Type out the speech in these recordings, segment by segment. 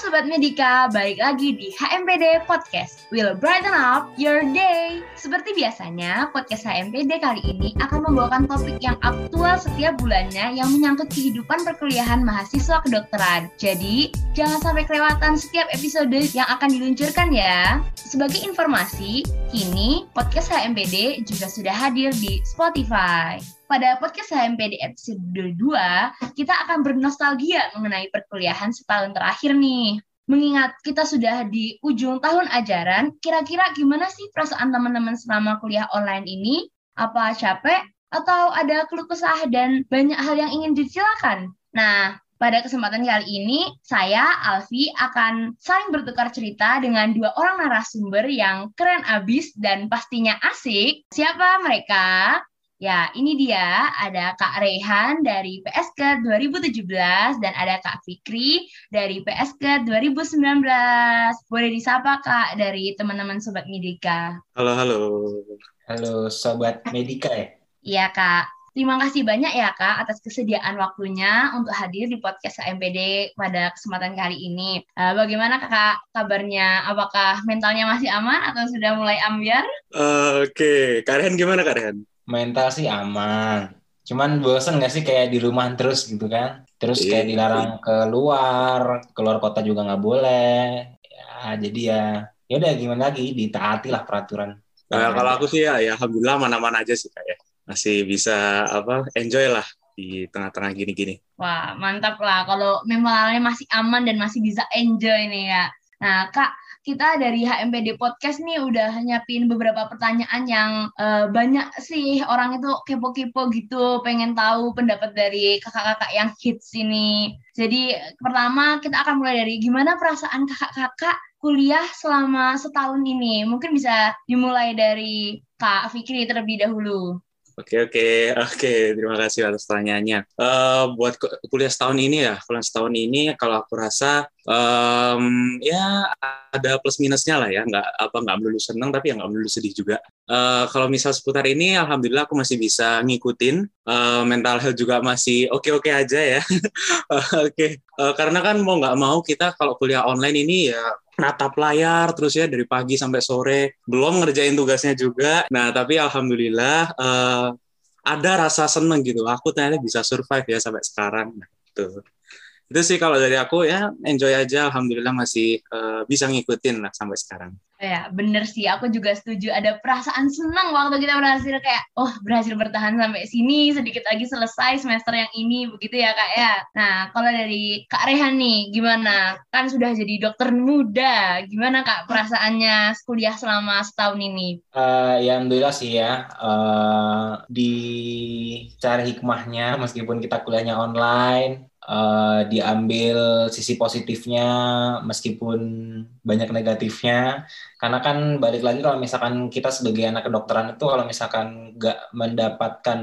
Sobat Medika, balik lagi di HMPD Podcast. Will brighten up your day. Seperti biasanya, podcast HMPD kali ini akan membawakan topik yang aktual setiap bulannya yang menyangkut kehidupan perkuliahan mahasiswa kedokteran. Jadi, jangan sampai kelewatan setiap episode yang akan diluncurkan ya. Sebagai informasi, kini podcast HMPD juga sudah hadir di Spotify. Pada podcast HMPD episode 2, kita akan bernostalgia mengenai perkuliahan setahun terakhir nih. Mengingat kita sudah di ujung tahun ajaran, kira-kira gimana sih perasaan teman-teman selama kuliah online ini? Apa capek? Atau ada keluh kesah dan banyak hal yang ingin disilakan? Nah, pada kesempatan kali ini, saya, Alfi, akan saling bertukar cerita dengan dua orang narasumber yang keren abis dan pastinya asik. Siapa mereka? Ya, ini dia ada Kak Rehan dari PSK 2017 dan ada Kak Fikri dari PSK 2019. Boleh disapa Kak dari teman-teman Sobat Medika. Halo, halo. Halo Sobat Medika ya? Iya Kak. Terima kasih banyak ya Kak atas kesediaan waktunya untuk hadir di podcast AMPD pada kesempatan kali ini. Uh, bagaimana Kakak kabarnya? Apakah mentalnya masih aman atau sudah mulai ambiar? Uh, Oke, okay. Kak Rehan gimana Kak Rehan? Mental sih aman. Cuman bosen gak sih kayak di rumah terus gitu kan? Terus kayak iya. dilarang keluar, keluar kota juga nggak boleh. Ya jadi ya, ya udah gimana lagi, ditaati lah peraturan. Nah, kalau aku sih ya, ya alhamdulillah mana-mana aja sih kayak ya. masih bisa apa enjoy lah di tengah-tengah gini-gini. Wah mantap lah kalau mentalnya masih aman dan masih bisa enjoy nih ya. Nah kak kita dari HMPD Podcast nih udah nyiapin beberapa pertanyaan yang uh, banyak sih orang itu kepo-kepo gitu, pengen tahu pendapat dari kakak-kakak yang hits ini. Jadi pertama kita akan mulai dari gimana perasaan kakak-kakak kuliah selama setahun ini. Mungkin bisa dimulai dari Kak Fikri terlebih dahulu. Oke oke oke terima kasih atas pertanyaannya. Uh, buat kuliah setahun ini ya, kuliah setahun ini kalau aku rasa um, ya ada plus minusnya lah ya, nggak apa nggak melulu senang tapi ya nggak melulu sedih juga. Uh, kalau misal seputar ini, alhamdulillah aku masih bisa ngikutin. Uh, mental health juga masih oke oke aja ya. oke uh, karena kan mau nggak mau kita kalau kuliah online ini ya natap layar terus ya dari pagi sampai sore. Belum ngerjain tugasnya juga. Nah tapi alhamdulillah uh, ada rasa seneng gitu. Aku ternyata bisa survive ya sampai sekarang. Nah, itu itu sih kalau dari aku ya enjoy aja alhamdulillah masih uh, bisa ngikutin lah sampai sekarang Ya, bener sih. Aku juga setuju. Ada perasaan senang waktu kita berhasil kayak, oh berhasil bertahan sampai sini, sedikit lagi selesai semester yang ini, begitu ya kak ya. Nah, kalau dari Kak Rehan nih, gimana? Kan sudah jadi dokter muda. Gimana kak perasaannya kuliah selama setahun ini? Uh, ya, alhamdulillah sih ya. Uh, di cara hikmahnya, meskipun kita kuliahnya online, uh, diambil sisi positifnya meskipun banyak negatifnya karena kan balik lagi kalau misalkan kita sebagai anak kedokteran itu kalau misalkan nggak mendapatkan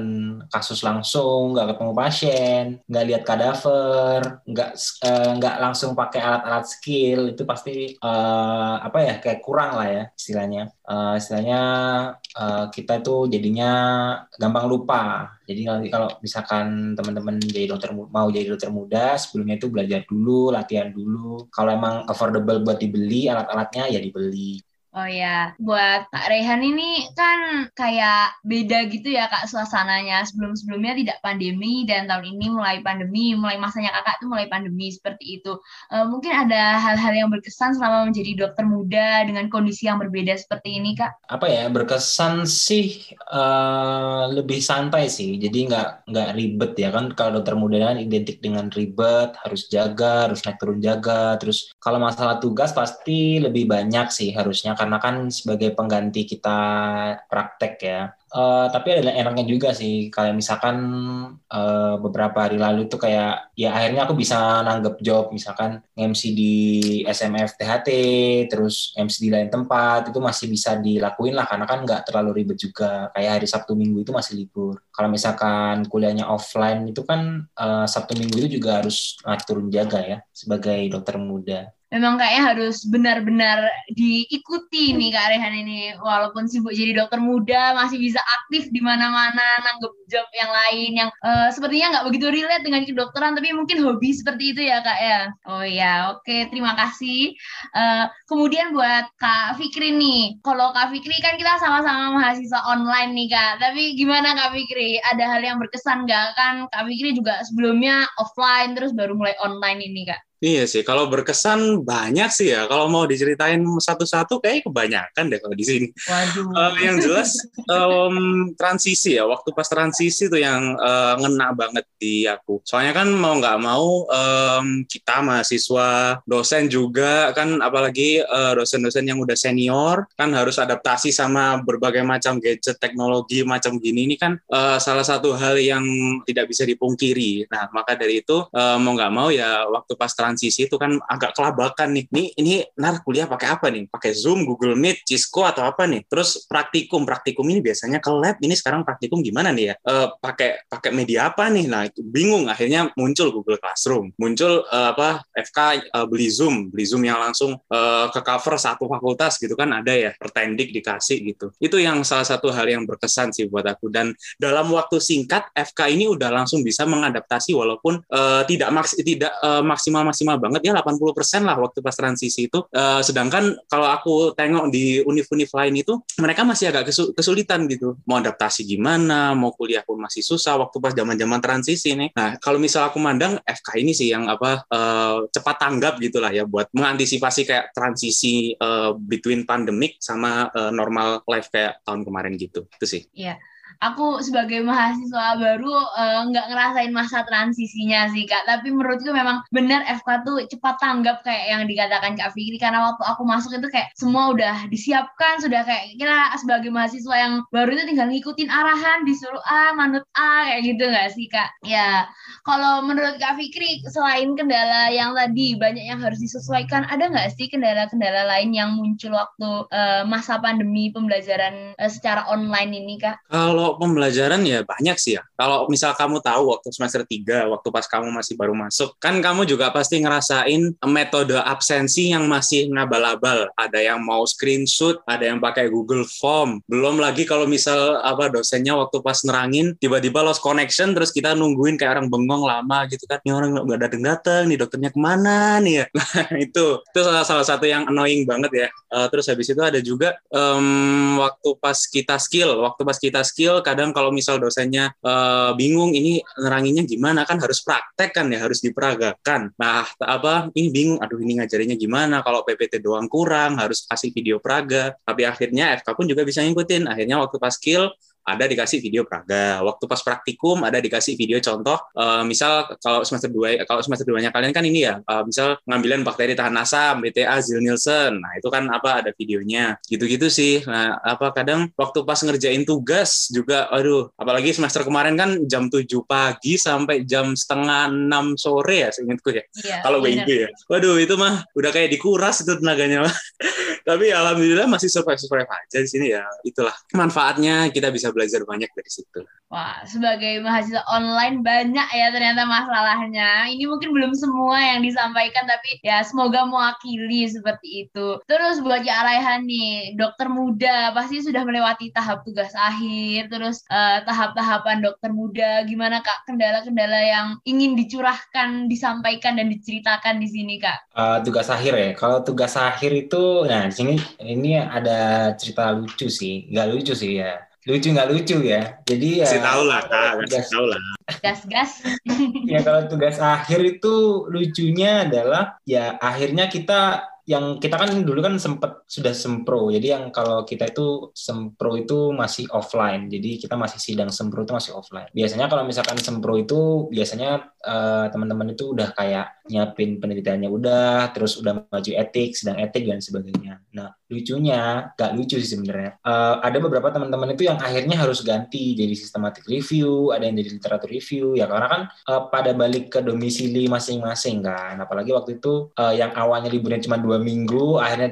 kasus langsung nggak ketemu pasien nggak lihat kadaver nggak uh, nggak langsung pakai alat-alat skill itu pasti uh, apa ya kayak kurang lah ya istilahnya uh, istilahnya uh, kita itu jadinya gampang lupa jadi kalau misalkan teman-teman jadi dokter mau jadi dokter muda, sebelumnya itu belajar dulu, latihan dulu. Kalau emang affordable buat dibeli alat-alatnya ya dibeli. Oh ya, buat Kak Rehan ini kan kayak beda gitu ya Kak suasananya. Sebelum-sebelumnya tidak pandemi dan tahun ini mulai pandemi, mulai masanya Kakak tuh mulai pandemi seperti itu. Uh, mungkin ada hal-hal yang berkesan selama menjadi dokter muda dengan kondisi yang berbeda seperti ini Kak? Apa ya, berkesan sih uh, lebih santai sih. Jadi nggak nggak ribet ya kan kalau dokter muda kan identik dengan ribet, harus jaga, harus naik turun jaga. Terus kalau masalah tugas pasti lebih banyak sih harusnya karena kan sebagai pengganti kita praktek ya. Uh, tapi ada enaknya juga sih kalau misalkan uh, beberapa hari lalu itu kayak ya akhirnya aku bisa nanggep job misalkan MC di SMF THT terus MC di lain tempat itu masih bisa dilakuin lah karena kan nggak terlalu ribet juga. Kayak hari Sabtu Minggu itu masih libur. Kalau misalkan kuliahnya offline itu kan uh, Sabtu Minggu itu juga harus turun jaga ya sebagai dokter muda memang kayaknya harus benar-benar diikuti nih Kak Rehan ini. Walaupun sibuk jadi dokter muda, masih bisa aktif di mana-mana, nanggep job yang lain yang uh, sepertinya nggak begitu relate dengan kedokteran, tapi mungkin hobi seperti itu ya Kak ya. Oh ya, oke, okay, terima kasih. Uh, kemudian buat Kak Fikri nih, kalau Kak Fikri kan kita sama-sama mahasiswa online nih Kak, tapi gimana Kak Fikri? Ada hal yang berkesan nggak kan? Kak Fikri juga sebelumnya offline, terus baru mulai online ini Kak. Iya sih, kalau berkesan banyak sih ya. Kalau mau diceritain satu-satu, kayak kebanyakan deh kalau di sini. Waduh. Uh, yang jelas um, transisi ya, waktu pas transisi tuh yang uh, ngena banget di aku. Soalnya kan mau nggak mau um, kita mahasiswa, dosen juga kan, apalagi uh, dosen-dosen yang udah senior kan harus adaptasi sama berbagai macam gadget teknologi macam gini. Ini kan uh, salah satu hal yang tidak bisa dipungkiri. Nah maka dari itu uh, mau nggak mau ya waktu pas transisi itu kan agak kelabakan nih. Nih ini nar kuliah pakai apa nih? Pakai Zoom, Google Meet, Cisco atau apa nih? Terus praktikum, praktikum ini biasanya ke lab. Ini sekarang praktikum gimana nih ya? E, pakai pakai media apa nih? Nah itu bingung. Akhirnya muncul Google Classroom, muncul e, apa FK e, eh, beli Zoom, beli Zoom yang langsung e, ke cover satu fakultas gitu kan ada ya pertendik dikasih gitu. Itu yang salah satu hal yang berkesan sih buat aku dan dalam waktu singkat FK ini udah langsung bisa mengadaptasi walaupun e, tidak maks tidak e, maksimal maksimal banget ya 80% lah waktu pas transisi itu. Uh, sedangkan kalau aku tengok di univ-univ lain itu mereka masih agak kesulitan gitu. Mau adaptasi gimana, mau kuliah pun masih susah waktu pas zaman-zaman transisi nih. Nah, kalau misal aku mandang FK ini sih yang apa uh, cepat tanggap gitulah ya buat mengantisipasi kayak transisi uh, between pandemic sama uh, normal life kayak tahun kemarin gitu. Itu sih. Iya. Yeah aku sebagai mahasiswa baru eh, nggak uh, ngerasain masa transisinya sih kak. Tapi menurutku memang benar FK tuh cepat tanggap kayak yang dikatakan kak Fikri. Karena waktu aku masuk itu kayak semua udah disiapkan sudah kayak kira sebagai mahasiswa yang baru itu tinggal ngikutin arahan disuruh A manut A kayak gitu nggak sih kak? Ya kalau menurut kak Fikri selain kendala yang tadi banyak yang harus disesuaikan ada nggak sih kendala-kendala lain yang muncul waktu uh, masa pandemi pembelajaran uh, secara online ini kak? Kalau kalau pembelajaran ya banyak sih ya. Kalau misal kamu tahu waktu semester 3, waktu pas kamu masih baru masuk, kan kamu juga pasti ngerasain metode absensi yang masih ngabal-abal. Ada yang mau screenshot, ada yang pakai Google Form. Belum lagi kalau misal apa dosennya waktu pas nerangin tiba-tiba lost connection terus kita nungguin kayak orang bengong lama gitu kan. Ini orang nggak dateng-dateng, nih dokternya ke mana nih ya. Nah itu itu salah, satu yang annoying banget ya. Uh, terus habis itu ada juga um, waktu pas kita skill, waktu pas kita skill kadang kalau misal dosennya uh, bingung ini neranginnya gimana? Kan harus praktek kan ya harus diperagakan. Nah apa ini bingung aduh ini ngajarinnya gimana? Kalau PPT doang kurang harus kasih video praga tapi akhirnya FK pun juga bisa ngikutin. Akhirnya waktu pas skill ada dikasih video praga. Waktu pas praktikum ada dikasih video contoh. Uh, misal kalau semester dua kalau semester 2-nya kalian kan ini ya, uh, misal ngambilan bakteri tahan asam, BTA, Zil Nielsen. Nah, itu kan apa ada videonya. Gitu-gitu sih. Nah, apa kadang waktu pas ngerjain tugas juga aduh, apalagi semester kemarin kan jam 7 pagi sampai jam setengah 6 sore ya seingatku ya. Iya, kalau WIB ya. Waduh, itu mah udah kayak dikuras itu tenaganya. Tapi alhamdulillah masih survive-survive aja di sini ya. Itulah manfaatnya kita bisa belajar banyak dari situ. Wah, sebagai mahasiswa online banyak ya ternyata masalahnya. Ini mungkin belum semua yang disampaikan, tapi ya semoga mewakili seperti itu. Terus buat ya Raihan nih, dokter muda pasti sudah melewati tahap tugas akhir, terus uh, tahap-tahapan dokter muda. Gimana kak kendala-kendala yang ingin dicurahkan, disampaikan dan diceritakan di sini kak? Uh, tugas akhir ya. Kalau tugas akhir itu, nah sini ini ada cerita lucu sih, nggak lucu sih ya. Lucu nggak lucu ya. Jadi ya kasih tahu lah kak. kasih tahu lah. Gas gas ya kalau tugas akhir itu lucunya adalah ya akhirnya kita yang kita kan dulu kan sempat sudah sempro. Jadi yang kalau kita itu sempro itu masih offline. Jadi kita masih sidang sempro itu masih offline. Biasanya kalau misalkan sempro itu biasanya uh, teman-teman itu udah kayak nyiapin penelitiannya udah terus udah maju etik sedang etik dan sebagainya. Nah lucunya gak lucu sih sebenarnya uh, ada beberapa teman-teman itu yang akhirnya harus ganti jadi systematic review ada yang jadi literatur review ya karena kan uh, pada balik ke domisili masing-masing kan. Apalagi waktu itu uh, yang awalnya liburnya cuma dua minggu akhirnya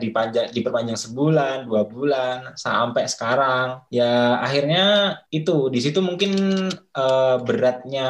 diperpanjang sebulan dua bulan sampai sekarang. Ya akhirnya itu di situ mungkin uh, beratnya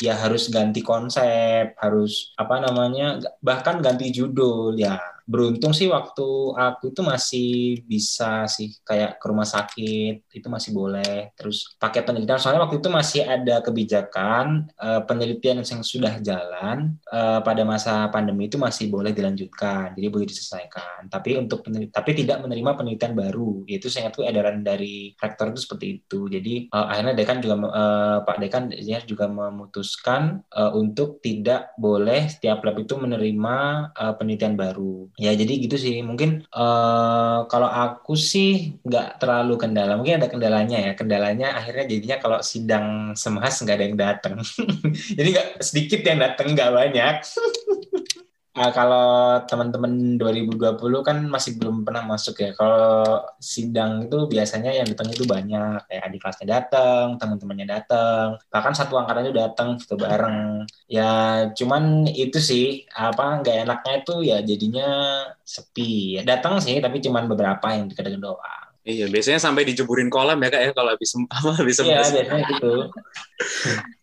ya harus ganti konsep harus apa namanya bahkan ganti judul ya beruntung sih waktu aku itu masih bisa sih kayak ke rumah sakit itu masih boleh. Terus pakai penelitian soalnya waktu itu masih ada kebijakan uh, penelitian yang sudah jalan uh, pada masa pandemi itu masih boleh dilanjutkan jadi boleh diselesaikan. Tapi untuk tapi tidak menerima penelitian baru yaitu saya itu edaran dari rektor itu seperti itu. Jadi uh, akhirnya dekan juga uh, Pak dekan ya juga memutuskan uh, untuk tidak boleh setiap lab itu menerima uh, penelitian baru ya jadi gitu sih. Mungkin uh, kalau aku sih nggak terlalu kendala. Mungkin ada kendalanya ya. Kendalanya akhirnya jadinya kalau sidang semahas nggak ada yang datang jadi nggak sedikit yang datang nggak banyak Nah, kalau teman-teman 2020 kan masih belum pernah masuk ya. Kalau sidang itu biasanya yang datang itu banyak. Kayak adik kelasnya datang, teman-temannya datang, bahkan satu angkatan itu datang foto bareng. Ya, cuman itu sih apa nggak enaknya itu ya jadinya sepi. Ya, datang sih, tapi cuman beberapa yang dekat-dekat doang. Iya, biasanya sampai dijeburin kolam ya kak ya kalau habis apa habis Iya, biasanya gitu.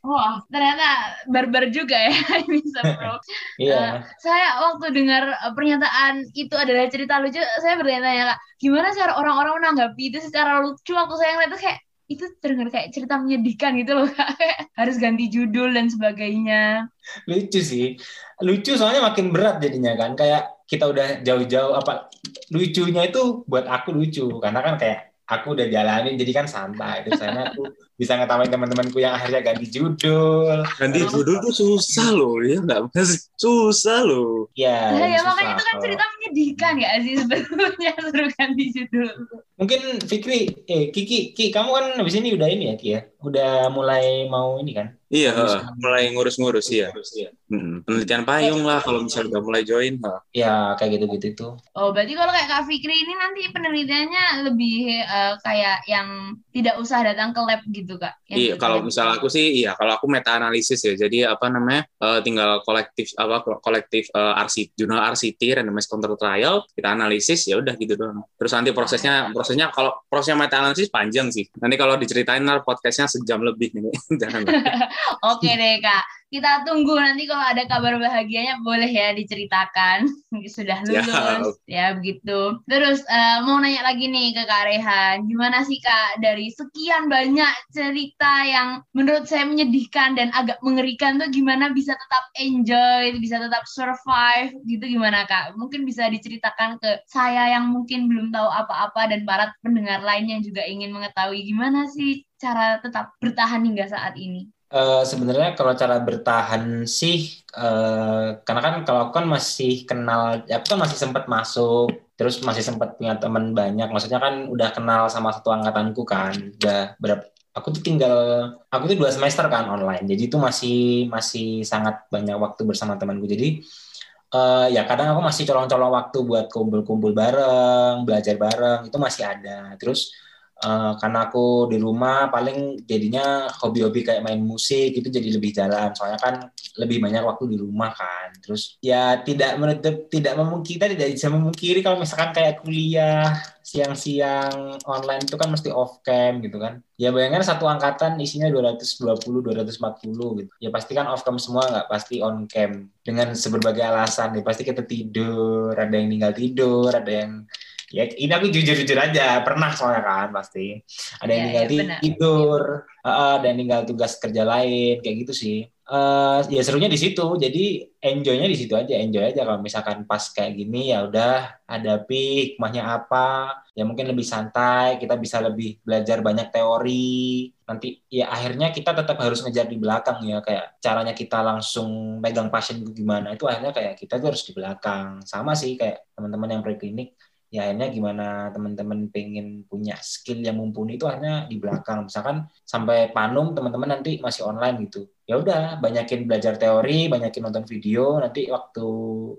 Wah, ternyata barbar juga ya bisa bro. Iya. Uh, saya waktu dengar uh, pernyataan itu adalah cerita lucu, saya bertanya kak, gimana cara orang-orang menanggapi itu secara lucu? Waktu saya ngeliat itu kayak itu terdengar kayak cerita menyedihkan gitu loh kak. harus ganti judul dan sebagainya. Lucu sih, lucu soalnya makin berat jadinya kan kayak kita udah jauh-jauh apa lucunya itu buat aku lucu. Karena kan kayak aku udah jalanin jadi kan santai. Terus saya aku bisa ngetawain teman-temanku yang akhirnya ganti judul ganti judul tuh susah loh ya nggak susah loh ya, nah, ya makanya itu kan cerita menyedihkan ya sih sebetulnya suruh ganti judul mungkin Fikri eh Kiki Kiki kamu kan habis ini udah ini ya Ki ya udah mulai mau ini kan Iya, uh, mulai ngurus-ngurus ya. Hmm, penelitian payung lah kalau misalnya udah mulai join. Uh. Ya kayak gitu-gitu itu. Oh berarti kalau kayak Kak Fikri ini nanti penelitiannya lebih uh, kayak yang tidak usah datang ke lab gitu kak? Yang iya kalau misal aku sih iya kalau aku meta analisis ya jadi apa namanya uh, tinggal kolektif apa kolektif uh, RCT, jurnal RCT randomized control trial kita analisis ya udah gitu doang. Terus nanti prosesnya prosesnya kalau prosesnya meta analisis panjang sih. Nanti kalau diceritain podcastnya sejam lebih nih jangan. Oke deh kak, kita tunggu nanti kalau ada kabar bahagianya boleh ya diceritakan sudah lulus ya, ya begitu. Terus uh, mau nanya lagi nih ke kak Rehan, gimana sih kak dari sekian banyak cerita yang menurut saya menyedihkan dan agak mengerikan tuh gimana bisa tetap enjoy, bisa tetap survive gitu gimana kak? Mungkin bisa diceritakan ke saya yang mungkin belum tahu apa-apa dan para pendengar lainnya juga ingin mengetahui gimana sih cara tetap bertahan hingga saat ini. Uh, sebenarnya kalau cara bertahan sih uh, karena kan kalau kan masih kenal ya aku kan masih sempat masuk terus masih sempat punya teman banyak. Maksudnya kan udah kenal sama satu angkatanku kan. Udah berapa aku tuh tinggal aku tuh dua semester kan online. Jadi itu masih masih sangat banyak waktu bersama temanku. Jadi uh, ya kadang aku masih colong-colong waktu buat kumpul-kumpul bareng belajar bareng itu masih ada. Terus Uh, karena aku di rumah paling jadinya hobi-hobi kayak main musik itu jadi lebih jalan. Soalnya kan lebih banyak waktu di rumah kan. Terus ya tidak menutup tidak memungkiri tidak bisa memungkiri kalau misalkan kayak kuliah siang-siang online itu kan mesti off cam gitu kan. Ya bayangkan satu angkatan isinya 220 240 gitu. Ya pasti kan off cam semua nggak pasti on cam. Dengan seberbagai alasan ya pasti kita tidur ada yang tinggal tidur ada yang ya ini aku jujur-jujur aja pernah soalnya kan pasti. Ada yang ya, tinggal ya, tidur uh, ada yang tinggal tugas kerja lain kayak gitu sih. Uh, ya serunya di situ jadi enjoynya di situ aja enjoy aja. Kalau misalkan pas kayak gini ya udah hadapi hikmahnya apa. Ya mungkin lebih santai kita bisa lebih belajar banyak teori. Nanti ya akhirnya kita tetap harus ngejar di belakang ya kayak caranya kita langsung megang pasien gimana. Itu akhirnya kayak kita tuh harus di belakang. Sama sih kayak teman-teman yang preklinik ya akhirnya gimana teman-teman pengen punya skill yang mumpuni itu akhirnya di belakang misalkan sampai panum teman-teman nanti masih online gitu ya udah banyakin belajar teori banyakin nonton video nanti waktu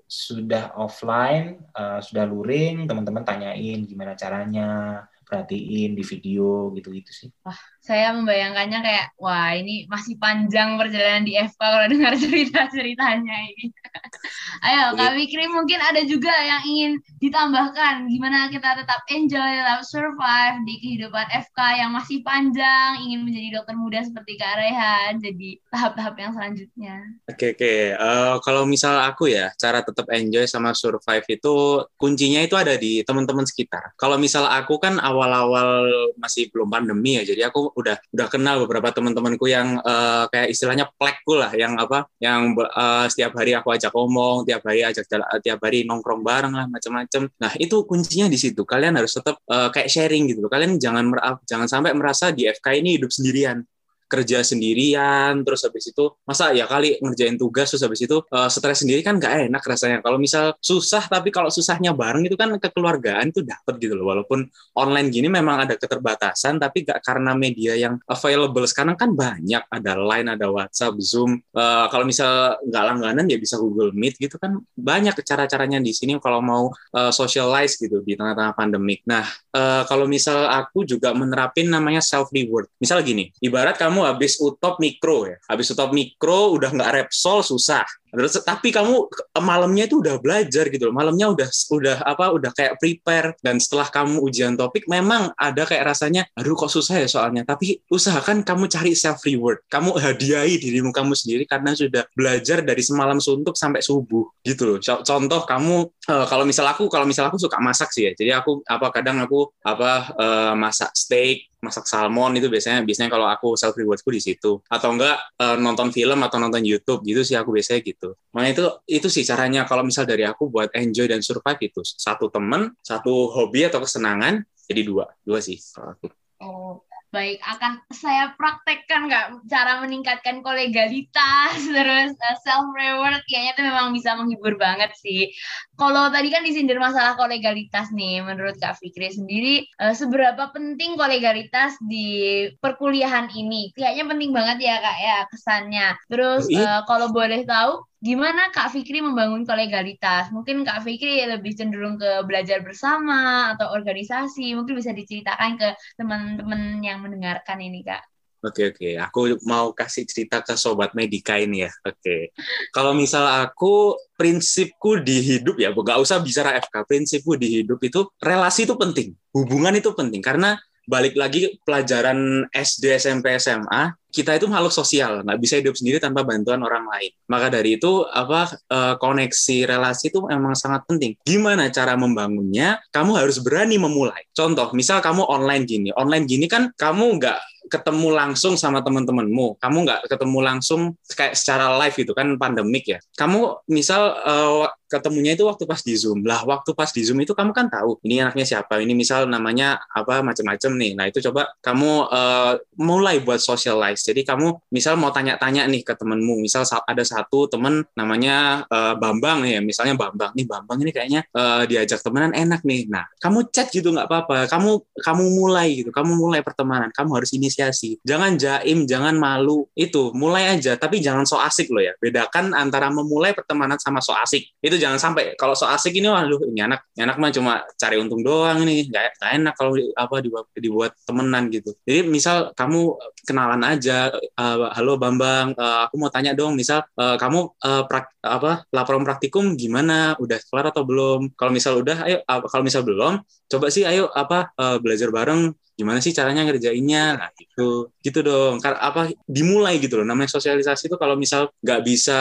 sudah offline uh, sudah luring teman-teman tanyain gimana caranya perhatiin di video gitu-gitu sih. Wah, saya membayangkannya kayak wah ini masih panjang perjalanan di FK kalau dengar cerita-ceritanya ini. Ayo, Kak Fikri mungkin ada juga yang ingin ditambahkan gimana kita tetap enjoy, tetap survive di kehidupan FK yang masih panjang, ingin menjadi dokter muda seperti Kak Rehan, jadi tahap-tahap yang selanjutnya. Oke, oke. Uh, kalau misal aku ya, cara tetap enjoy sama survive itu kuncinya itu ada di teman-teman sekitar. Kalau misal aku kan awal-awal masih belum pandemi ya, jadi aku udah udah kenal beberapa teman-temanku yang uh, kayak istilahnya plekku lah yang apa yang uh, setiap hari aku ajak ngomong tiap hari ajak tiap hari nongkrong bareng lah macam-macam. Nah itu kuncinya di situ. Kalian harus tetap uh, kayak sharing gitu kalian jangan jangan sampai merasa di FK ini hidup sendirian kerja sendirian terus habis itu masa ya kali ngerjain tugas terus habis itu uh, stres sendiri kan gak enak rasanya. Kalau misal susah tapi kalau susahnya bareng itu kan kekeluargaan itu dapet gitu loh. Walaupun online gini memang ada keterbatasan tapi gak karena media yang available. Sekarang kan banyak ada line ada WhatsApp Zoom. Uh, kalau misal nggak langganan ya bisa Google Meet gitu kan. Banyak cara-caranya di sini kalau mau uh, socialize gitu di tengah-tengah pandemik. Nah uh, kalau misal aku juga menerapin namanya self reward misal gini ibarat kamu kamu habis utop mikro ya. Habis utop mikro udah nggak repsol susah Terus tapi kamu malamnya itu udah belajar gitu loh. Malamnya udah udah apa udah kayak prepare dan setelah kamu ujian topik memang ada kayak rasanya aduh kok susah ya soalnya. Tapi usahakan kamu cari self reward. Kamu hadiahi dirimu kamu sendiri karena sudah belajar dari semalam suntuk sampai subuh gitu loh. Contoh kamu uh, kalau misal aku kalau misal aku suka masak sih ya. Jadi aku apa kadang aku apa uh, masak steak masak salmon itu biasanya biasanya kalau aku self rewardku di situ atau enggak uh, nonton film atau nonton YouTube gitu sih aku biasanya gitu Makanya itu itu sih caranya kalau misal dari aku buat enjoy dan survive itu satu temen satu hobi atau kesenangan jadi dua. Dua sih kalau aku. Oh, baik. Akan saya praktekkan nggak cara meningkatkan kolegalitas terus uh, self reward kayaknya itu memang bisa menghibur banget sih. Kalau tadi kan disindir masalah kolegalitas nih menurut Kak Fikri sendiri uh, seberapa penting kolegalitas di perkuliahan ini? Kayaknya penting banget ya Kak ya kesannya. Terus uh, kalau boleh tahu gimana Kak Fikri membangun kolegalitas? Mungkin Kak Fikri lebih cenderung ke belajar bersama atau organisasi. Mungkin bisa diceritakan ke teman-teman yang mendengarkan ini, Kak. Oke oke, aku mau kasih cerita ke sobat Medika ini ya. Oke, kalau misal aku prinsipku di hidup ya, gak usah bicara FK, prinsipku di hidup itu relasi itu penting, hubungan itu penting karena balik lagi pelajaran SD, SMP, SMA kita itu makhluk sosial, nggak bisa hidup sendiri tanpa bantuan orang lain. Maka dari itu apa eh, koneksi relasi itu memang sangat penting. Gimana cara membangunnya? Kamu harus berani memulai. Contoh, misal kamu online gini, online gini kan kamu nggak ketemu langsung sama teman-temanmu, kamu nggak ketemu langsung kayak secara live itu kan pandemik ya. Kamu misal uh, ketemunya itu waktu pas di Zoom. Lah, waktu pas di Zoom itu kamu kan tahu ini anaknya siapa, ini misal namanya apa macam-macam nih. Nah, itu coba kamu uh, mulai buat socialize. Jadi kamu misal mau tanya-tanya nih ke temenmu, misal ada satu temen namanya uh, Bambang ya, misalnya Bambang. Nih Bambang ini kayaknya uh, diajak temenan enak nih. Nah, kamu chat gitu nggak apa-apa. Kamu kamu mulai gitu, kamu mulai pertemanan. Kamu harus inisiasi. Jangan jaim, jangan malu. Itu mulai aja, tapi jangan so asik loh ya. Bedakan antara memulai pertemanan sama so asik. Itu jangan sampai kalau so asik ini waduh ini anak ini anak mah cuma cari untung doang nih. Nggak enak kalau apa dibuat, dibuat temenan gitu. Jadi misal kamu kenalan aja uh, halo Bambang, uh, aku mau tanya dong, misal uh, kamu uh, prak, apa laporan praktikum gimana? Udah kelar atau belum? Kalau misal udah, ayo. Kalau misal belum, coba sih ayo apa uh, belajar bareng. Gimana sih caranya ngerjainnya? Nah, gitu, gitu dong. Karena apa dimulai gitu loh. Namanya sosialisasi itu kalau misal nggak bisa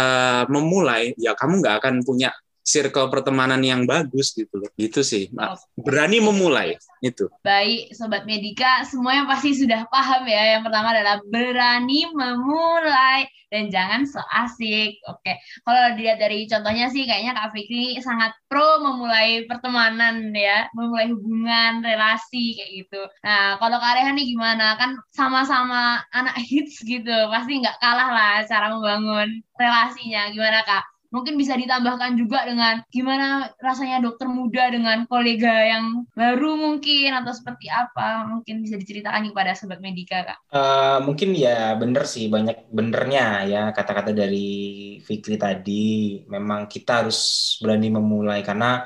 memulai, ya kamu nggak akan punya circle pertemanan yang bagus gitu loh. Gitu sih. Berani memulai itu. Baik, sobat Medika, semuanya pasti sudah paham ya. Yang pertama adalah berani memulai dan jangan so asik. Oke. Kalau dilihat dari contohnya sih kayaknya Kak Fikri sangat pro memulai pertemanan ya, memulai hubungan, relasi kayak gitu. Nah, kalau Kak Rehan nih gimana? Kan sama-sama anak hits gitu. Pasti nggak kalah lah cara membangun relasinya. Gimana Kak? Mungkin bisa ditambahkan juga dengan gimana rasanya dokter muda dengan kolega yang baru mungkin atau seperti apa mungkin bisa diceritakan kepada sobat medika kak. Uh, mungkin ya bener sih banyak benernya ya kata-kata dari Fikri tadi. Memang kita harus berani memulai karena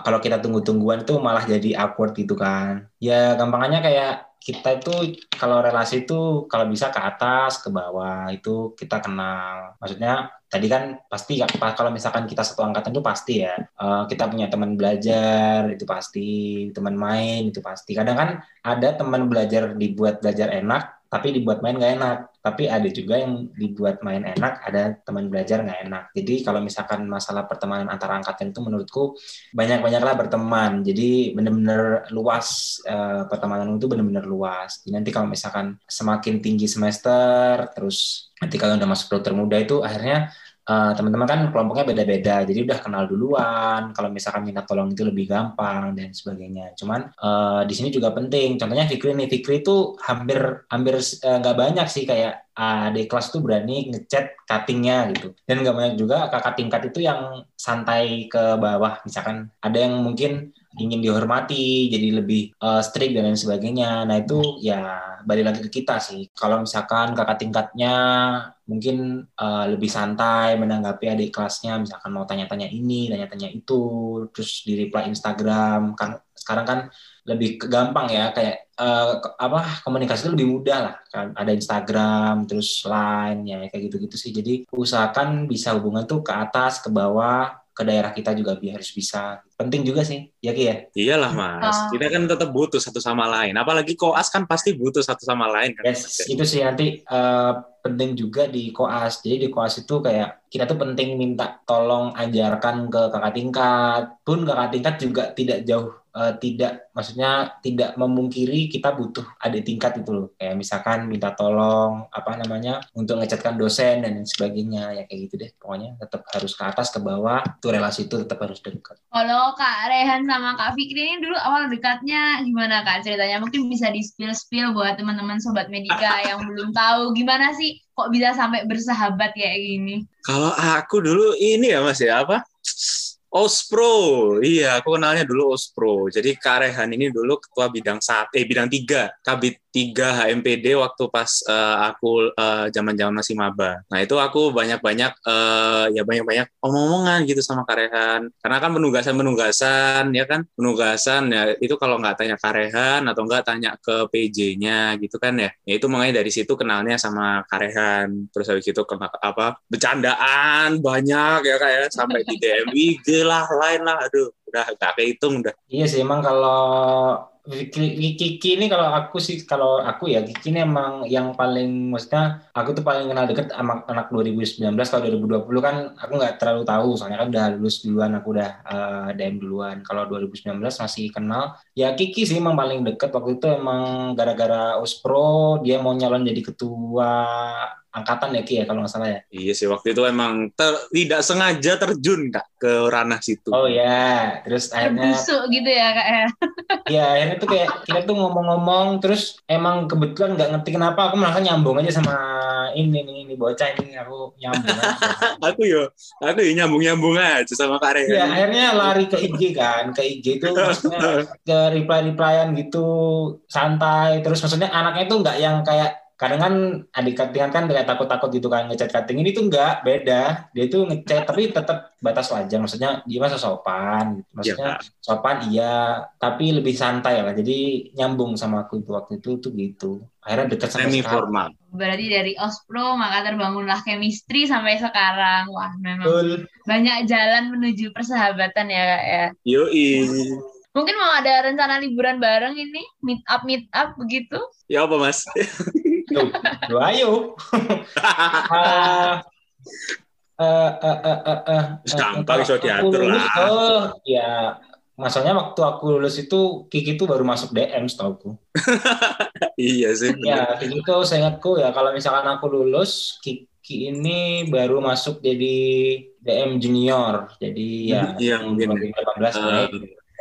kalau kita tunggu-tungguan itu malah jadi awkward gitu kan. Ya gampangannya kayak kita itu kalau relasi itu kalau bisa ke atas, ke bawah itu kita kenal. Maksudnya tadi kan pasti kalau misalkan kita satu angkatan itu pasti ya uh, kita punya teman belajar itu pasti teman main itu pasti kadang kan ada teman belajar dibuat belajar enak tapi dibuat main nggak enak. Tapi ada juga yang dibuat main enak, ada teman belajar nggak enak. Jadi kalau misalkan masalah pertemanan antara angkatan itu menurutku banyak-banyaklah berteman. Jadi benar-benar luas uh, pertemanan itu benar-benar luas. Jadi nanti kalau misalkan semakin tinggi semester, terus nanti kalau udah masuk dokter muda itu akhirnya uh, teman-teman kan kelompoknya beda-beda, jadi udah kenal duluan. Kalau misalkan minta tolong itu lebih gampang dan sebagainya. Cuman uh, di sini juga penting. Contohnya Fikri nih, Fikri itu hampir hampir eh, nggak uh, banyak sih kayak uh, di kelas tuh berani ngechat cuttingnya gitu. Dan nggak banyak juga kakak tingkat itu yang santai ke bawah. Misalkan ada yang mungkin ingin dihormati, jadi lebih uh, strict dan lain sebagainya. Nah itu ya balik lagi ke kita sih. Kalau misalkan kakak tingkatnya mungkin uh, lebih santai menanggapi adik kelasnya, misalkan mau tanya-tanya ini, tanya-tanya itu, terus di reply Instagram. Kan sekarang kan lebih gampang ya, kayak uh, apa komunikasi lebih mudah lah. Kan ada Instagram, terus Line ya kayak gitu-gitu sih. Jadi usahakan bisa hubungan tuh ke atas, ke bawah, ke daerah kita juga biar harus bisa. Penting juga sih, ya Ki ya? Iyalah Mas, oh. kita kan tetap butuh satu sama lain. Apalagi koas kan pasti butuh satu sama lain. Kan? Yes, itu sih nanti uh, penting juga di koas. Jadi di koas itu kayak kita tuh penting minta tolong ajarkan ke kakak tingkat. Pun kakak tingkat juga tidak jauh uh, tidak maksudnya tidak memungkiri kita butuh ada tingkat itu loh kayak misalkan minta tolong apa namanya untuk ngecatkan dosen dan sebagainya ya kayak gitu deh pokoknya tetap harus ke atas ke bawah itu relasi itu tetap harus dekat kalau kak Rehan sama kak Fikri ini dulu awal dekatnya gimana kak ceritanya? Mungkin bisa di spill spill buat teman-teman sobat medika yang belum tahu. Gimana sih kok bisa sampai bersahabat kayak gini? Kalau aku dulu ini ya mas ya apa Ospro, iya aku kenalnya dulu Ospro. Jadi Karehan ini dulu ketua bidang satu, eh bidang tiga, kabit tiga HMPD waktu pas uh, aku uh, zaman-zaman masih maba. Nah itu aku banyak-banyak uh, ya banyak-banyak omong-omongan gitu sama Karehan. Karena kan penugasan-penugasan ya kan penugasan ya itu kalau nggak tanya Karehan atau nggak tanya ke PJ-nya gitu kan ya. Ya itu makanya dari situ kenalnya sama Karehan. Terus habis itu kena apa bercandaan banyak ya kayak sampai di DM IG lah lain lah. Aduh udah gak kehitung udah. Iya sih emang kalau Kiki ini kalau aku sih kalau aku ya Kiki ini emang yang paling maksudnya aku tuh paling kenal deket sama anak 2019 kalau 2020 kan aku nggak terlalu tahu. Soalnya kan udah lulus duluan aku udah uh, eh, DM duluan. Kalau 2019 masih kenal. Ya Kiki sih emang paling deket. Waktu itu emang gara-gara Uspro dia mau nyalon jadi ketua angkatan ya Ki ya kalau nggak salah ya. Iya sih waktu itu emang ter, tidak sengaja terjun kak ke ranah situ. Oh ya, terus akhirnya. Busuk gitu ya kak ya. Iya akhirnya tuh kayak kita tuh ngomong-ngomong terus emang kebetulan nggak ngerti kenapa aku malah nyambung aja sama ini nih ini bocah ini aku nyambung. aku yo, aku nyambung nyambung aja sama Kak Rehan. Iya akhirnya lari ke IG kan, ke IG itu maksudnya ke reply replyan gitu santai terus maksudnya anaknya tuh nggak yang kayak kadang kan adik cuttingan kan kayak takut-takut gitu kan ngechat cutting ini tuh enggak beda. Dia tuh ngechat tapi tetap batas wajar. Maksudnya dia masa sopan maksudnya ya, sopan iya tapi lebih santai lah. Jadi nyambung sama aku itu waktu itu tuh gitu. Akhirnya dekat sama Semi formal. Berarti dari ospro maka terbangunlah chemistry sampai sekarang. Wah memang Betul. banyak jalan menuju persahabatan ya kak ya. Yoi. Mungkin mau ada rencana liburan bareng ini, meet up meet up begitu? Ya apa mas? Tuh, ayo. uh, uh, uh, uh, uh, uh, gampang so diatur lah. Oh, ya masalahnya waktu aku lulus itu Kiki itu baru masuk DM setauku. iya sih. Ya, Kiki itu saya ingatku ya kalau misalkan aku lulus Kiki ini baru masuk jadi DM junior. Jadi ya yang mungkin 2018 uh,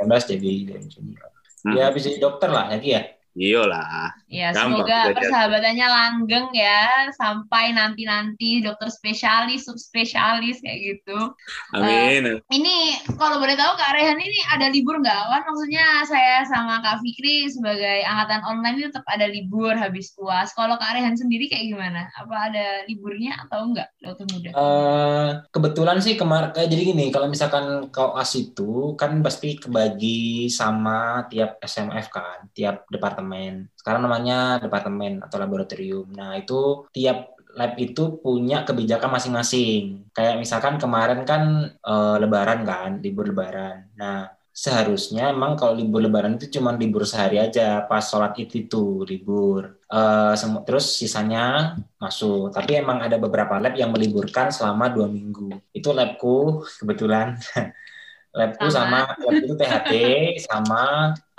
2018 jadi DM junior. Hmm. Ya bisa jadi dokter lah ya ya. Iyalah. Ya, Gampang semoga belajar. persahabatannya langgeng ya sampai nanti-nanti dokter spesialis, subspesialis kayak gitu. Amin. Ini kalau boleh tahu Kak Rehan ini ada libur nggak? Kan maksudnya saya sama Kak Fikri sebagai angkatan online ini tetap ada libur habis puas. Kalau Kak Rehan sendiri kayak gimana? Apa ada liburnya atau enggak, dokter muda? Eh, kebetulan sih kemarin kayak jadi gini, kalau misalkan koas itu kan pasti kebagi sama tiap SMF kan, tiap departemen. Sekarang namanya departemen atau laboratorium. Nah, itu tiap lab itu punya kebijakan masing-masing. Kayak misalkan kemarin kan eh, lebaran kan, libur lebaran. Nah, seharusnya emang kalau libur lebaran itu cuma libur sehari aja pas sholat id itu libur. Semu- terus sisanya masuk. Tapi emang ada beberapa lab yang meliburkan selama dua minggu. Itu labku kebetulan. labku Sama. sama, lab itu THT sama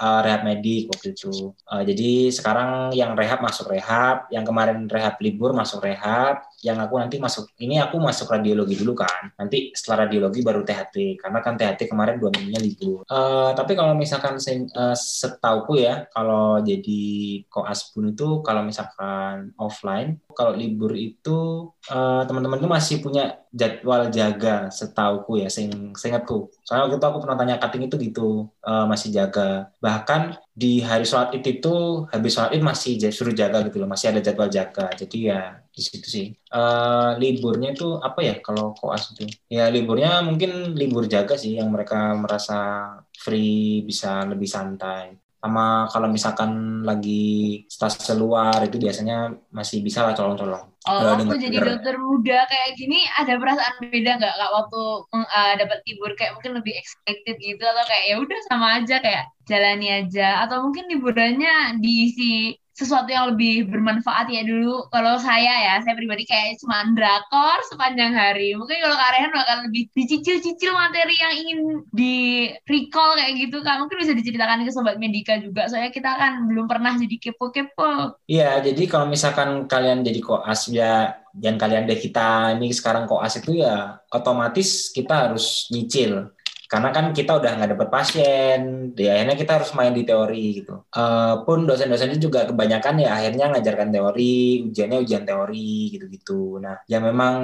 eh, rehab medik waktu itu. Eh, jadi sekarang yang rehab masuk rehab, yang kemarin rehab libur masuk rehab, yang aku nanti masuk ini aku masuk radiologi dulu kan. Nanti setelah radiologi baru THT karena kan THT kemarin dua minggunya libur. Eh, tapi kalau misalkan eh, setauku ya, kalau jadi koas pun itu kalau misalkan offline, kalau libur itu eh, teman-teman itu masih punya jadwal jaga setauku ya, seingatku. Soalnya waktu itu aku pernah tanya cutting itu gitu, eh, masih jaga. Bahkan di hari sholat id itu habis sholat id masih suruh jaga gitu loh, masih ada jadwal jaga. Jadi ya di situ sih. Eh, liburnya itu apa ya kalau koas itu? Ya liburnya mungkin libur jaga sih yang mereka merasa free bisa lebih santai. Sama kalau misalkan lagi stase luar itu biasanya masih bisa lah colong-colong. Oh, waktu jadi dokter muda kayak gini ada perasaan beda nggak kak? Waktu mm, uh, dapat libur kayak mungkin lebih excited gitu atau kayak ya udah sama aja kayak jalani aja. Atau mungkin liburannya diisi sesuatu yang lebih bermanfaat ya dulu. Kalau saya ya saya pribadi kayak cuma drakor sepanjang hari. Mungkin kalau Kak Rehan bakal lebih dicicil-cicil materi yang ingin di recall kayak gitu kak. Mungkin bisa diceritakan ke sobat medika juga soalnya kita kan belum pernah jadi kepo-kepo. Iya, jadi kalau misalkan kalian jadi koas ya, dan kalian deh kita ini sekarang koas itu ya otomatis kita harus nyicil. Karena kan kita udah nggak dapet pasien, ya akhirnya kita harus main di teori gitu. Eh, pun dosen-dosennya juga kebanyakan ya akhirnya ngajarkan teori, ujiannya ujian teori gitu-gitu. Nah, ya memang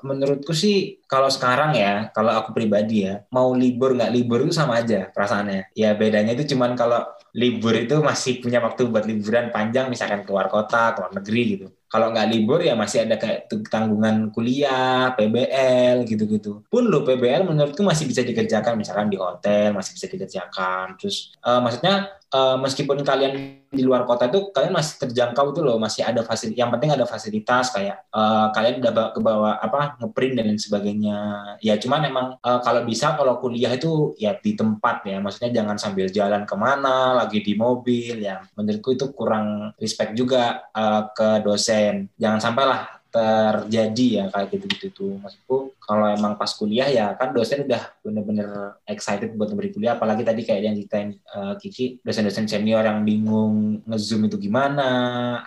menurutku sih kalau sekarang ya, kalau aku pribadi ya, mau libur nggak libur itu sama aja perasaannya. Ya bedanya itu cuman kalau libur itu masih punya waktu buat liburan panjang misalkan keluar kota, keluar negeri gitu. Kalau nggak libur ya masih ada kayak tanggungan kuliah, PBL gitu-gitu. Pun lo PBL menurutku masih bisa dikerjakan misalkan di hotel masih bisa dikerjakan. Terus eh, maksudnya eh, meskipun kalian di luar kota itu kalian masih terjangkau tuh loh, masih ada fasilitas. Yang penting ada fasilitas kayak eh, kalian udah ke bawah apa ngeprint dan lain sebagainya. Ya cuman emang eh, kalau bisa kalau kuliah itu ya di tempat ya, maksudnya jangan sambil jalan ke mana, lagi di mobil ya. Menurutku itu kurang respect juga eh, ke dosen. Jangan sampailah terjadi ya kayak gitu-gitu tuh. Maksudku kalau emang pas kuliah ya kan dosen udah bener-bener excited buat memberi kuliah. Apalagi tadi kayak yang ceritain eh, Kiki dosen-dosen senior yang bingung nge-zoom itu gimana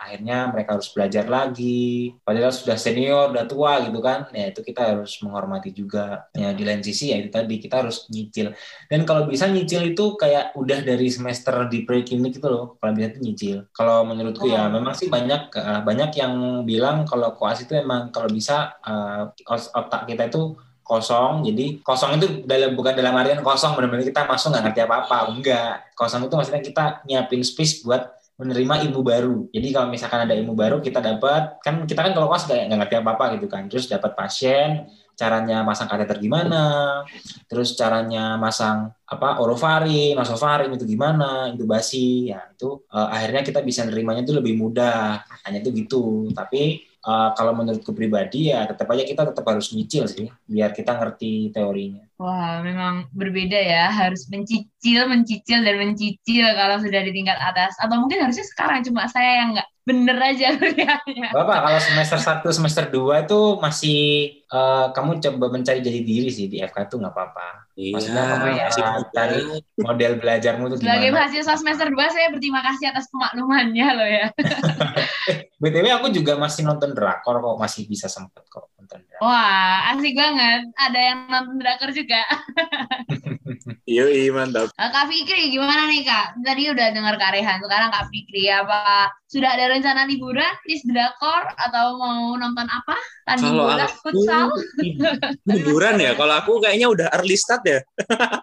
akhirnya mereka harus belajar lagi. Padahal sudah senior udah tua gitu kan ya itu kita harus menghormati juga. Ya di lain sisi ya itu tadi kita harus nyicil. Dan kalau bisa nyicil itu kayak udah dari semester di preklinik itu loh kalau bisa tuh nyicil. Kalau menurutku ya Oh. memang sih banyak eh, banyak yang bilang kalau koas itu emang kalau bisa eh, otak kita itu kosong. Jadi kosong itu dalam bukan dalam artian kosong benar-benar kita masuk nggak ngerti apa-apa. Enggak. Kosong itu maksudnya kita nyiapin space buat menerima ilmu baru. Jadi kalau misalkan ada ilmu baru kita dapat kan kita kan kalau kos kayak nggak ngerti apa-apa gitu kan. Terus dapat pasien caranya masang kateter gimana terus caranya masang apa orofaring, nasofaring itu gimana, intubasi, ya itu eh, akhirnya kita bisa nerimanya itu lebih mudah, hanya itu gitu. Tapi eh, kalau menurutku pribadi ya tetap aja kita tetap harus nyicil sih, biar kita ngerti teorinya. Wah, memang berbeda ya. Harus mencicil, mencicil, dan mencicil kalau sudah di tingkat atas. Atau mungkin harusnya sekarang cuma saya yang nggak bener aja kuliahnya. Bapak kalau semester 1, semester 2 itu masih eh, kamu coba mencari jadi diri sih di FK itu nggak apa-apa. Iya. Maksudnya kamu ya masih cari model belajarmu itu Sebagai gimana. mahasiswa semester 2, saya berterima kasih atas pemaklumannya loh ya. BTW aku juga masih nonton drakor kok, masih bisa sempet kok. Wah, asik banget. Ada yang nonton drakor juga. Yoi, mantap. Nah, Kak Fikri gimana nih Kak? Tadi udah dengar Kak Rehan, sekarang Kak Fikri apa sudah ada rencana liburan, list drakor atau mau nonton apa? Tanding Kalau bola, aku futsal? liburan ya. Kalau aku kayaknya udah early start ya.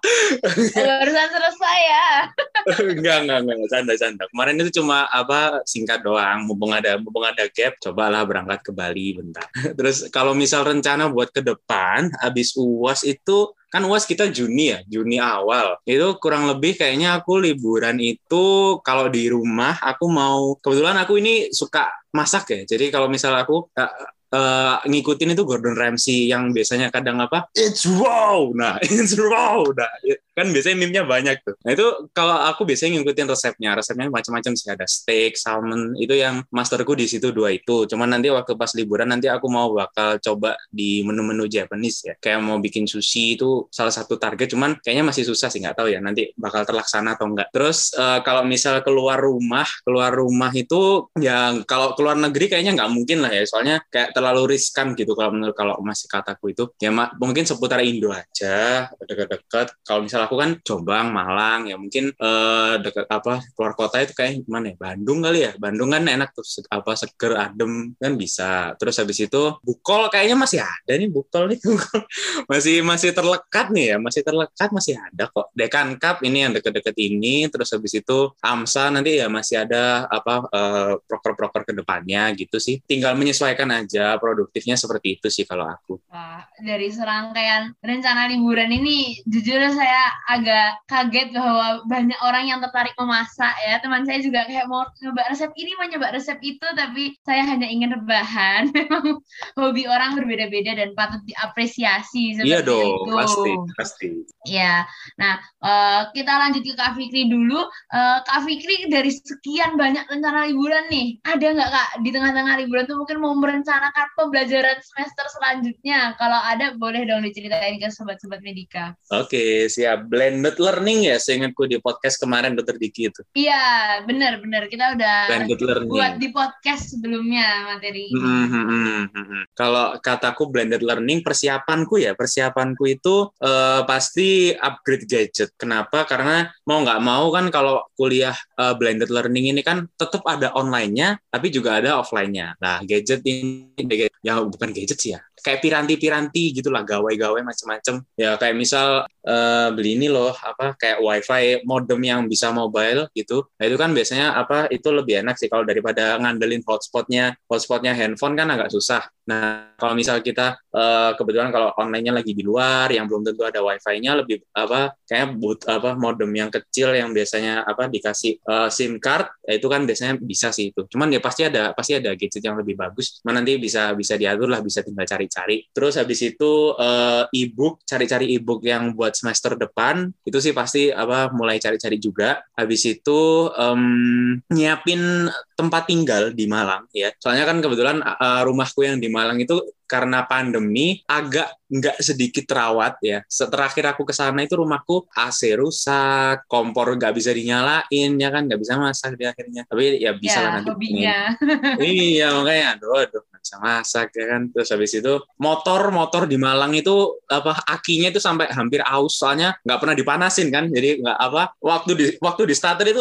Barusan selesai ya. enggak, enggak, enggak, canda, canda. Kemarin itu cuma apa singkat doang, mumpung ada mumpung ada gap, cobalah berangkat ke Bali bentar. Terus kalau misal rencana buat ke depan, habis UAS itu kan UAS kita Juni ya, Juni awal. Itu kurang lebih kayaknya aku liburan itu kalau di rumah aku mau kebetulan aku ini suka masak ya. Jadi kalau misal aku uh, uh, ngikutin itu Gordon Ramsay yang biasanya kadang apa it's raw nah it's raw nah kan biasanya meme-nya banyak tuh. Nah itu kalau aku biasanya ngikutin resepnya resepnya macam-macam sih. Ada steak salmon itu yang masterku di situ dua itu. Cuman nanti waktu pas liburan nanti aku mau bakal coba di menu-menu Japanese ya. Kayak mau bikin sushi itu salah satu target cuman kayaknya masih susah sih nggak tahu ya nanti bakal terlaksana atau enggak terus uh, kalau misal keluar rumah keluar rumah itu ya kalau keluar negeri kayaknya nggak mungkin lah ya. Soalnya kayak terlalu riskan gitu kalau menurut kalau masih kataku itu. Ya mungkin seputar Indo aja dekat-dekat kalau misal aku kan Jombang Malang ya mungkin eh, dekat apa keluar kota itu kayak gimana ya? Bandung kali ya? Bandung kan enak tuh apa seger adem kan bisa. Terus habis itu Bukol kayaknya masih ada nih Bukol nih. Masih masih terlekat nih ya masih terlekat masih ada kok. Dekan Cup ini yang deket-deket ini terus habis itu AMSA nanti ya masih ada apa uh, proker-proker ke depannya gitu sih. Tinggal menyesuaikan aja produktifnya seperti itu sih kalau aku. Wah, dari serangkaian rencana liburan ini jujur saya agak kaget bahwa banyak orang yang tertarik memasak ya. Teman saya juga kayak mau coba resep ini, mau coba resep itu, tapi saya hanya ingin rebahan. Memang hobi orang berbeda-beda dan patut diapresiasi seperti Iya dong, itu. pasti, pasti. Ya, nah uh, kita lanjut ke Kak Fikri dulu. Uh, Kak Fikri dari sekian banyak rencana liburan nih, ada nggak Kak di tengah-tengah liburan tuh mungkin mau merencanakan pembelajaran semester selanjutnya? Kalau ada, boleh dong diceritain ke sobat-sobat Medika. Oke, siap. Blended learning ya, seingatku di podcast kemarin Dokter Diki itu. Iya, benar-benar kita udah blended learning. buat di podcast sebelumnya materi. Mm -hmm, mm -hmm. Kalau kataku blended learning, persiapanku ya, persiapanku itu uh, pasti upgrade gadget. Kenapa? Karena mau nggak mau kan kalau kuliah uh, blended learning ini kan tetap ada online-nya, tapi juga ada offline-nya. Nah, gadget ini, ya bukan gadget sih ya, kayak piranti-piranti gitulah gawai-gawai macam-macam ya kayak misal uh, beli ini loh apa kayak wifi modem yang bisa mobile gitu. Nah itu kan biasanya apa itu lebih enak sih kalau daripada ngandelin hotspotnya. Hotspotnya handphone kan agak susah. Nah kalau misal kita uh, kebetulan kalau online-nya lagi di luar yang belum tentu ada wifi-nya lebih apa kayak but apa modem yang kecil yang biasanya apa dikasih uh, SIM card ya itu kan biasanya bisa sih itu. Cuman ya pasti ada pasti ada gadget yang lebih bagus. Nah, nanti bisa bisa diatur lah bisa tinggal cari cari Terus habis itu uh, e-book, cari-cari e-book yang buat semester depan itu sih pasti apa mulai cari-cari juga. Habis itu um, nyiapin tempat tinggal di Malang ya. Soalnya kan kebetulan uh, rumahku yang di Malang itu karena pandemi agak nggak sedikit terawat ya. Terakhir aku ke sana itu rumahku AC rusak, kompor nggak bisa dinyalain ya kan nggak bisa masak di akhirnya. Tapi ya bisa ya, lah nanti. Hobinya. iya makanya aduh aduh bisa masak ya kan. Terus habis itu motor motor di Malang itu apa akinya itu sampai hampir aus soalnya nggak pernah dipanasin kan. Jadi nggak apa waktu di waktu di starter itu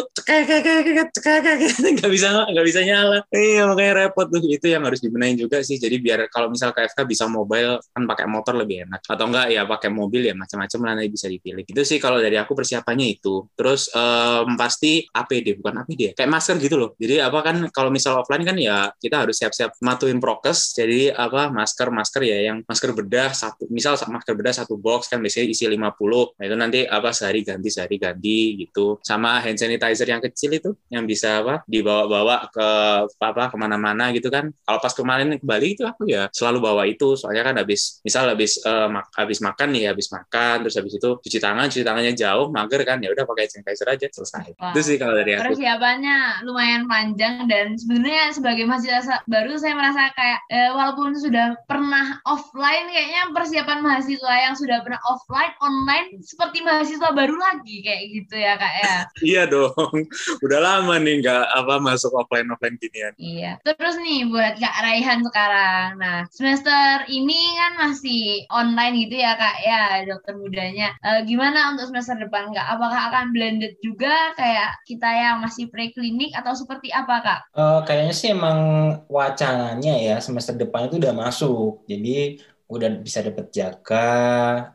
nggak bisa nggak bisa nyala. Iya makanya repot tuh itu yang harus dibenahin juga sih. Jadi biar kalau misal KFK bisa mobile kan pakai motor lebih enak atau enggak ya pakai mobil ya macam-macam lah nanti bisa dipilih itu sih kalau dari aku persiapannya itu terus um, pasti APD bukan APD ya kayak masker gitu loh jadi apa kan kalau misal offline kan ya kita harus siap-siap matuin prokes jadi apa masker masker ya yang masker bedah satu misal masker bedah satu box kan biasanya isi 50 nah itu nanti apa sehari ganti sehari ganti gitu. Sama hand sanitizer yang kecil itu yang bisa apa dibawa-bawa ke apa ke mana-mana gitu kan. Kalau pas kemarin ke Bali itu aku ya selalu bawa itu soalnya kan habis misal habis uh, mak habis makan nih habis makan terus habis itu cuci tangan cuci tangannya jauh mager kan ya udah pakai sanitizer aja selesai. Wah. itu sih kalau dari aku. persiapannya lumayan panjang dan sebenarnya sebagai mahasiswa baru saya merasa kayak eh, walaupun sudah pernah offline kayaknya persiapan mahasiswa yang sudah pernah offline online seperti mahasiswa baru lagi kayak gitu ya kak ya iya dong udah lama nih nggak apa masuk offline offline ginian iya terus nih buat kak Raihan sekarang nah semester ini kan masih online gitu ya kak ya dokter mudanya. Uh, gimana untuk semester depan kak? Apakah akan blended juga kayak kita yang masih preklinik atau seperti apa kak? Uh, kayaknya sih emang wacananya ya semester depan itu udah masuk. Jadi udah bisa dapat jaga,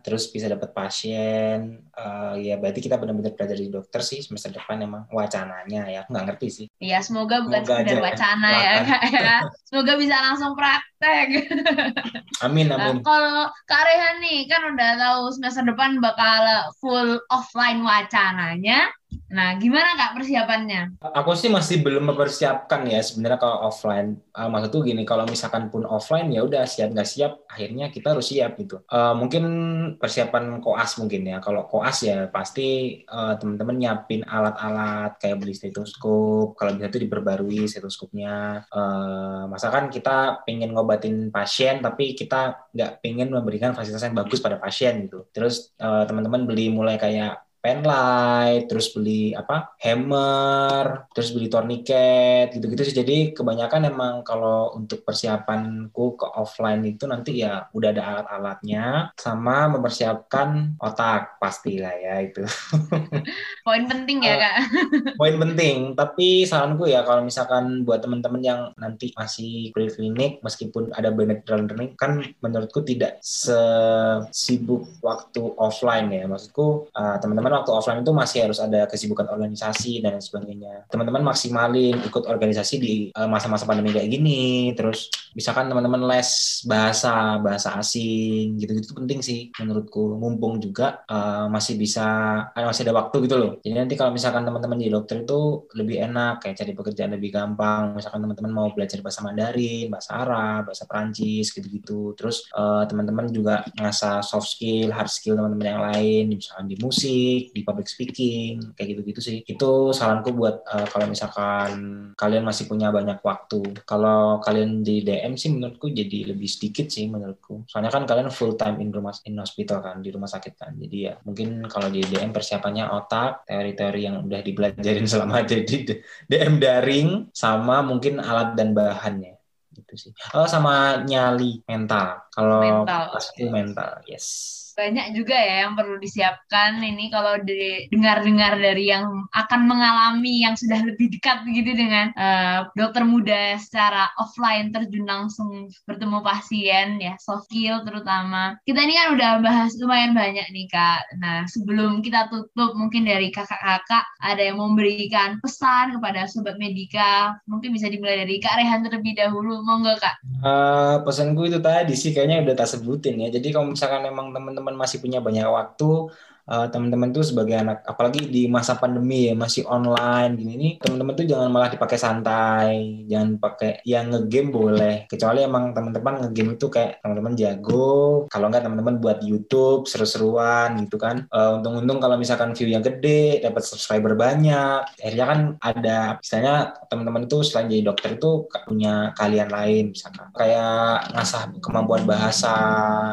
terus bisa dapat pasien. Uh, ya berarti kita benar-benar belajar di dokter sih semester depan emang wacananya ya. Nggak ngerti sih. Iya, semoga bukan semoga sekedar wacana ya, Kak ya. Semoga bisa langsung praktek. amin, amin. Nah, kalau Kak Rehan nih kan udah tahu semester depan bakal full offline wacananya. Nah, gimana kak persiapannya? Aku sih masih belum mempersiapkan ya sebenarnya kalau offline. Uh, maksud tuh gini, kalau misalkan pun offline ya udah siap nggak siap, akhirnya kita harus siap gitu. Uh, mungkin persiapan koas mungkin ya. Kalau koas ya pasti uh, teman-teman nyiapin alat-alat kayak beli stetoskop. Kalau bisa tuh diperbarui stetoskopnya. Uh, masakan kita pengen ngobatin pasien tapi kita nggak pengen memberikan fasilitas yang bagus pada pasien gitu. Terus uh, teman-teman beli mulai kayak penlight, terus beli apa hammer, terus beli tourniquet gitu-gitu sih. Jadi kebanyakan emang kalau untuk persiapanku ke offline itu nanti ya udah ada alat-alatnya sama mempersiapkan otak pastilah ya itu. Poin penting ya kak. Poin penting. Tapi saranku ya kalau misalkan buat teman-teman yang nanti masih pre-klinik meskipun ada blended learning kan menurutku tidak sesibuk waktu offline ya. Maksudku uh, teman-teman waktu offline itu masih harus ada kesibukan organisasi dan sebagainya. Teman-teman maksimalin ikut organisasi di eh, masa-masa pandemi kayak gini. Terus misalkan teman-teman les bahasa bahasa asing gitu-gitu penting sih menurutku. Mumpung juga uh, masih bisa uh, masih ada waktu gitu loh. Jadi nanti kalau misalkan teman-teman di dokter itu lebih enak kayak cari pekerjaan lebih gampang. Misalkan teman-teman mau belajar bahasa Mandarin, bahasa Arab, bahasa Perancis gitu-gitu. Terus uh, teman-teman juga ngasah soft skill, hard skill teman-teman yang lain, misalkan di musik, di public speaking kayak gitu-gitu sih itu saranku buat uh, kalau misalkan kalian masih punya banyak waktu kalau kalian di DM sih menurutku jadi lebih sedikit sih menurutku soalnya kan kalian full time in rumah in hospital kan di rumah sakit kan jadi ya mungkin kalau di DM persiapannya otak teori-teori yang udah dibelajarin selama jadi DM daring sama mungkin alat dan bahannya gitu sih. Oh sama nyali mental. Kalau mental. itu mental, yes banyak juga ya yang perlu disiapkan. Ini kalau dengar-dengar dari yang akan mengalami yang sudah lebih dekat begitu dengan uh, dokter muda secara offline terjun langsung bertemu pasien ya soft skill terutama. Kita ini kan udah bahas lumayan banyak nih kak. Nah sebelum kita tutup mungkin dari kakak-kakak ada yang memberikan pesan kepada sobat medika? Mungkin bisa dimulai dari kak Rehan terlebih dahulu. Monggo kak. Uh, pesanku itu tadi sih kayaknya udah tak sebutin ya. Jadi kalau misalkan emang teman-teman teman-teman masih punya banyak waktu uh, teman-teman tuh sebagai anak apalagi di masa pandemi ya masih online gini nih teman-teman tuh jangan malah dipakai santai jangan pakai yang ngegame boleh. Kecuali emang teman-teman ngegame itu kayak teman-teman jago kalau enggak teman-teman buat YouTube seru-seruan gitu kan. Uh, untung-untung kalau misalkan view yang gede dapat subscriber banyak. Akhirnya kan ada misalnya teman-teman itu selain jadi dokter itu punya kalian lain misalkan. Kayak ngasah kemampuan bahasa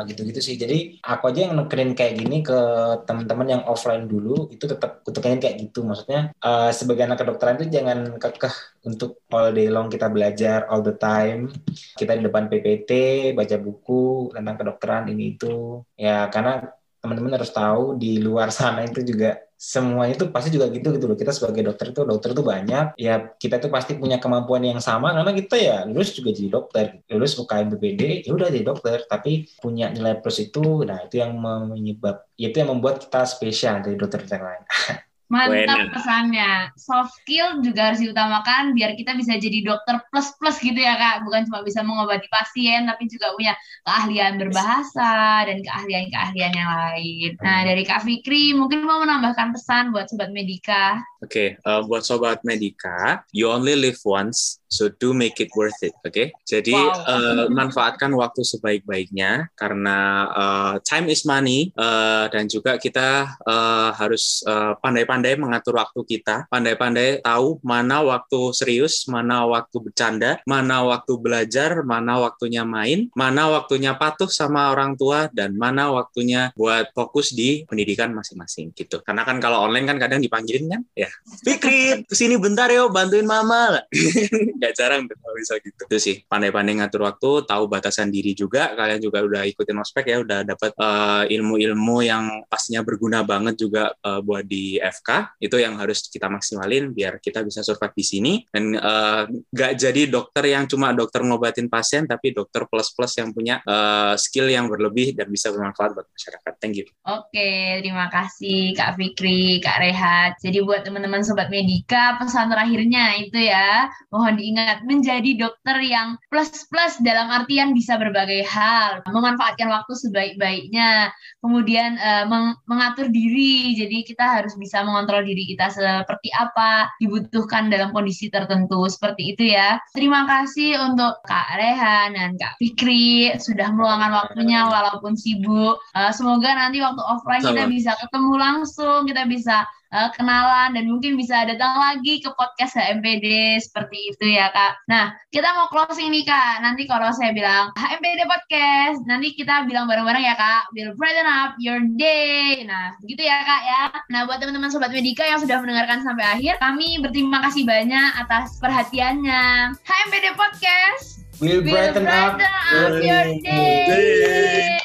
gitu-gitu sih. Jadi aku aja yang nekerin kayak gini ke teman teman-teman yang offline dulu itu tetap kutukannya kayak gitu. Maksudnya uh, sebagai anak kedokteran itu jangan kekeh untuk all day long kita belajar all the time. Kita di depan PPT baca buku tentang kedokteran ini itu. Ya karena teman-teman harus tahu di luar sana itu juga semuanya itu pasti juga gitu gitu loh. Kita sebagai dokter itu dokter itu banyak. Ya kita tuh pasti punya kemampuan yang sama. Karena kita ya lulus juga jadi dokter. Lulus UKM BPD ya udah jadi dokter. Tapi punya nilai plus itu nah itu yang menyebab itu yang membuat kita spesial dari dokter yang lain Mantap pesannya. Soft skill juga harus diutamakan biar kita bisa jadi dokter plus-plus gitu ya Kak. Bukan cuma bisa mengobati pasien, tapi juga punya keahlian berbahasa dan keahlian-keahlian yang lain. Nah, dari Kak Fikri, mungkin mau menambahkan pesan buat Sobat Medika. Oke, okay, uh, eh, buat Sobat Medika, you only live once, So do make it worth it, oke? Okay? Jadi wow. uh, manfaatkan waktu sebaik-baiknya karena uh, time is money uh, dan juga kita uh, harus pandai-pandai pandai-pandai mengatur waktu kita, pandai-pandai tahu mana waktu serius, mana waktu bercanda, mana waktu belajar, mana waktunya main, mana waktunya patuh sama orang tua, dan mana waktunya buat fokus di pendidikan masing-masing gitu. Karena kan kalau online kan kadang dipanggilin kan, ya Fikri, ke sini bentar yo, bantuin mama. Gak jarang tuh kalau bisa gitu. Itu sih, pandai-pandai ngatur waktu, tahu batasan diri juga. Kalian juga udah ikutin ospek ya, udah dapat uh, ilmu-ilmu yang pastinya berguna banget juga uh, buat di FK. Itu yang harus kita maksimalin biar kita bisa survive di sini dan uh, gak jadi dokter yang cuma dokter ngobatin pasien, tapi dokter plus-plus yang punya uh, skill yang berlebih dan bisa bermanfaat buat masyarakat. Thank you. Oke, terima kasih Kak Fikri, Kak Rehat. Jadi buat teman-teman Sobat Medika, pesan terakhirnya itu ya, mohon diingat menjadi dokter yang plus-plus dalam artian bisa berbagai hal, memanfaatkan waktu sebaik-baiknya, kemudian uh, meng mengatur diri, jadi kita harus bisa mengontrol diri kita seperti apa dibutuhkan dalam kondisi tertentu, seperti itu ya. Terima kasih untuk Kak Rehan dan Kak Fikri sudah meluangkan waktunya walaupun sibuk. Uh, semoga nanti waktu offline kita bisa ketemu langsung, kita bisa uh, kenalan dan mungkin bisa datang lagi ke podcast HMPD seperti itu ya kak. Nah kita mau closing nih kak. Nanti kalau saya bilang HMPD podcast, nanti kita bilang bareng-bareng ya kak. Will brighten up your day. Nah begitu ya kak ya. Nah buat teman-teman sobat Medika yang sudah mendengarkan sampai akhir, kami berterima kasih banyak atas perhatiannya. HMPD podcast. Will brighten, brighten up, up your day. day.